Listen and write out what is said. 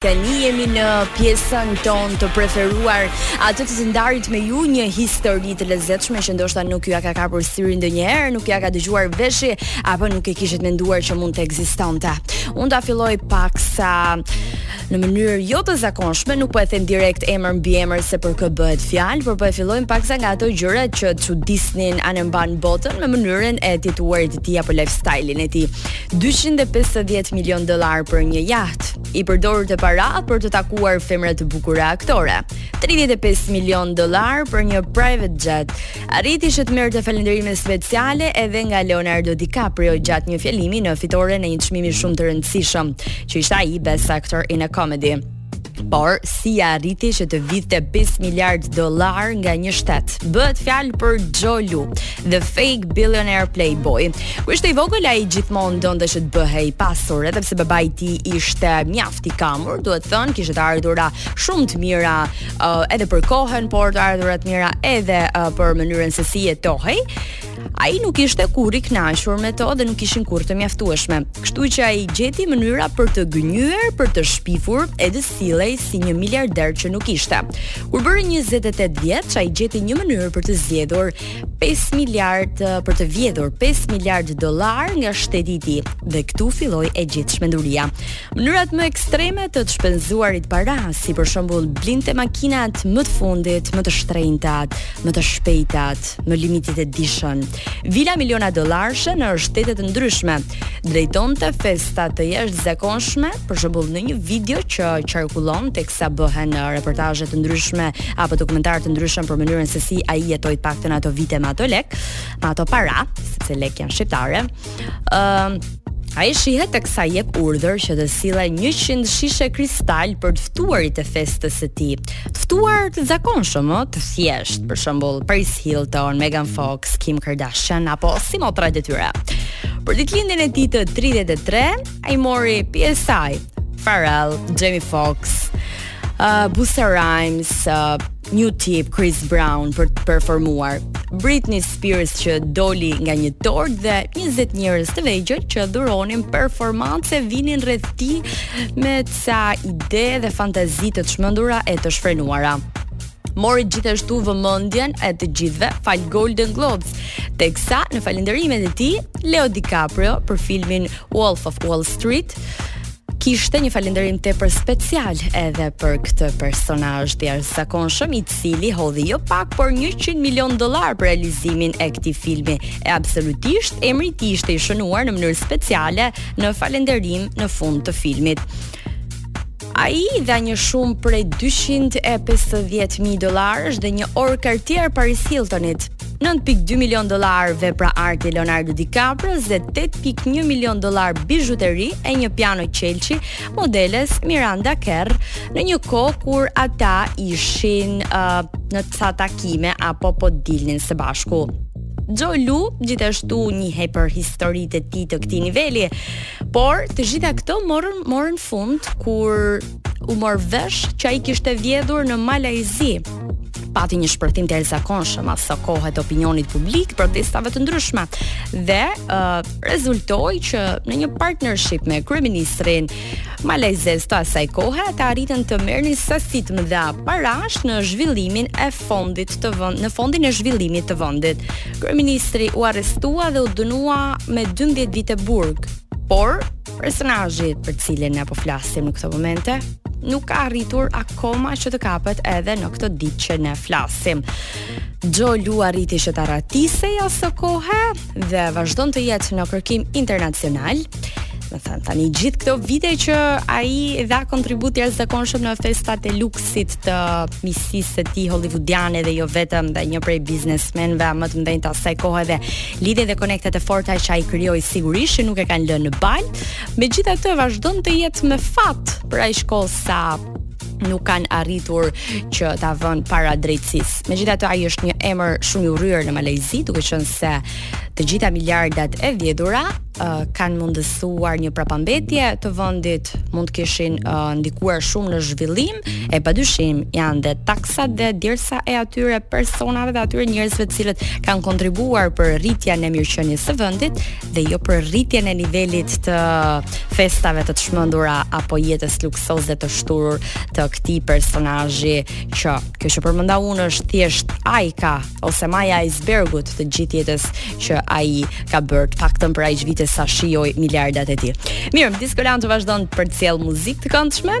Tani jemi në pjesën tonë të preferuar, atë të të ndarit me ju një histori të lezetshme që ndoshta nuk jua ka kapur syri ndonjëherë, nuk jua ka dëgjuar veshi apo nuk e kishit menduar që mund të ekzistonte. Unë ta filloj paksa në mënyrë jo të zakonshme, nuk po e them direkt emër mbiemër se për kë bëhet fjalë, por po e fillojmë paksa nga ato gjëra që çudisnin anembanë botën me mënyrën e të jetuarit të tij apo lifestyle-in e tij. 250 milion dollar për një jaht. i përdorur së pari për të takuar femra të bukura aktore. 35 milion dollar për një private jet. Arriti që të merrte falënderime speciale edhe nga Leonardo DiCaprio gjatë një fjalimi në fitoren e një çmimi shumë të rëndësishëm, që ishte ai Best Actor in a Comedy. Por, si ia arriti që të vidhte 5 miliard dollar nga një shtet? Bëhet fjalë për Jho Low, The Fake Billionaire Playboy. Kur ishte i vogël ai gjithmonë donte që të bëhej i pasur, edhe pse babai i tij ishte mjaft i kamur, duhet thënë, kishte të ardhura shumë të mira uh, edhe për kohën, por të ardhura të mira edhe uh, për mënyrën se si jetohej. Ai nuk ishte kurrë i kënaqur me to dhe nuk ishin kurrë të mjaftueshme. Kështu që ai gjeti mënyra për të gënjyer, për të shpifur, edhe sillej si një miliarder që nuk ishte. Kur bëri 28 vjeç, ai gjeti një mënyrë për të vjedhur 5 miliard për të vjedhur 5 miliard dollar nga shteti i tij dhe këtu filloi e gjithë çmenduria. Mënyrat më ekstreme të të shpenzuarit para, si për shembull blinte makinat më të fundit, më të shtrenjtat, më të shpejtat, më limited edition. Vila miliona dollarëshe në shtete të ndryshme, drejtonte festa të jashtëzakonshme, për shembull në një video që qarkullon teksa bëhen uh, reportazhe të ndryshme apo dokumentarë të ndryshëm për mënyrën se si ai jetoi të paktën ato vite me ato lekë, me ato para, sepse lekë janë shqiptare. Ëm uh, ai shihet teksa jep urdhër që të sillen 100 shishe kristal për të ftuarit e festës së tij. të ftuar të zakonshëm, ë, të thjeshtë, për shembull, Paris Hilton, Megan Fox, Kim Kardashian apo si motrat e tyre. Për ditëlindjen e tij të 33, ai mori PSY, Pharrell, Jamie Foxx, uh, Busta Rhymes, uh, Q-Tip, Chris Brown për të performuar. Britney Spears që doli nga një tortë dhe 20 njerëz të vegjël që dhuronin performancë vinin rreth tij me ca ide dhe fantazi të çmendura e të shfrenuara. Mori gjithashtu vëmendjen e të gjithëve falë Golden Globes, teksa në falënderimet e tij Leo DiCaprio për filmin Wolf of Wall Street kishte një falënderim tepër special edhe për këtë personazh të jashtëzakonshëm i cili hodhi jo pak por 100 milion dollar për realizimin e këtij filmi e absolutisht emri i tij ishte i shënuar në mënyrë speciale në falënderim në fund të filmit. Ai i dha një shumë prej 250.000 dollarësh dhe një orë kartjerë Paris Hiltonit. 9.2 milion dollarë vepra arti Leonardo DiCaprios dhe 8.1 milion dollarë bizhuteri e një piano qelqi modeles Miranda Kerr në një kohë kur ata ishin uh, në ca takime apo po dilnin së bashku. Jho Low gjithashtu njihej për historitë e tij të këtij niveli, por të gjitha këto morën morën fund kur u mor vesh që ai kishte vjedhur në Malajzi pati një shpërthim të jashtëzakonshëm asokohe të opinionit publik protestave të ndryshme dhe uh, rezultoi që në një partnership me kryeministrin malajzez të asaj kohe ata arritën të merrnin sasi të mëdha parash në zhvillimin e fondit të vend, në fondin e zhvillimit të vendit. Kryeministri u arrestua dhe u dënua me 12 vite burg. Por personazhi për të cilin ne po flasim në këto momente nuk ka arritur akoma që të kapet edhe në këto ditë që ne flasim. Jho Low arriti që të arratisej asokohe, dhe vazhdon të jetë në kërkim internacional. Domethënë, tani gjithë këto vite që ai dha kontribut të jashtëzakonshëm në festat e luksit të miqësisë së tij hollywoodiane dhe jo vetëm dhe një prej biznesmenëve më të mëdhenj të asaj kohe dhe lidhjet dhe konektet e forta që ai krijoi sigurisht që nuk e kanë lënë në baltë. Megjithatë vazhdon të jetë me fat për aq kohë sa nuk kanë arritur që ta vënë para drejtësisë. Megjithatë ai është një emër shumë i urryer në Malajzi, duke qenë se të gjitha miliardat e vjedhura uh, kanë mundësuar një prapambetje të vendit, mund të kishin uh, ndikuar shumë në zhvillim, e padyshim janë dhe taksat dhe djersa e atyre personave dhe atyre njerëzve të cilët kanë kontribuar për rritjen e mirëqenies së vendit dhe jo për rritjen e nivelit të festave të çmendura apo jetës luksoze të shthurur të këtij personazhi që kjo që përmenda unë është thjesht ajka ose maja e ajsbergut të gjithë jetës që ai ka bërë të paktën për aq vite sa shijoi miliardat e tij. Mirë, Discoland vazhdon përcjell muzikë të këndshme.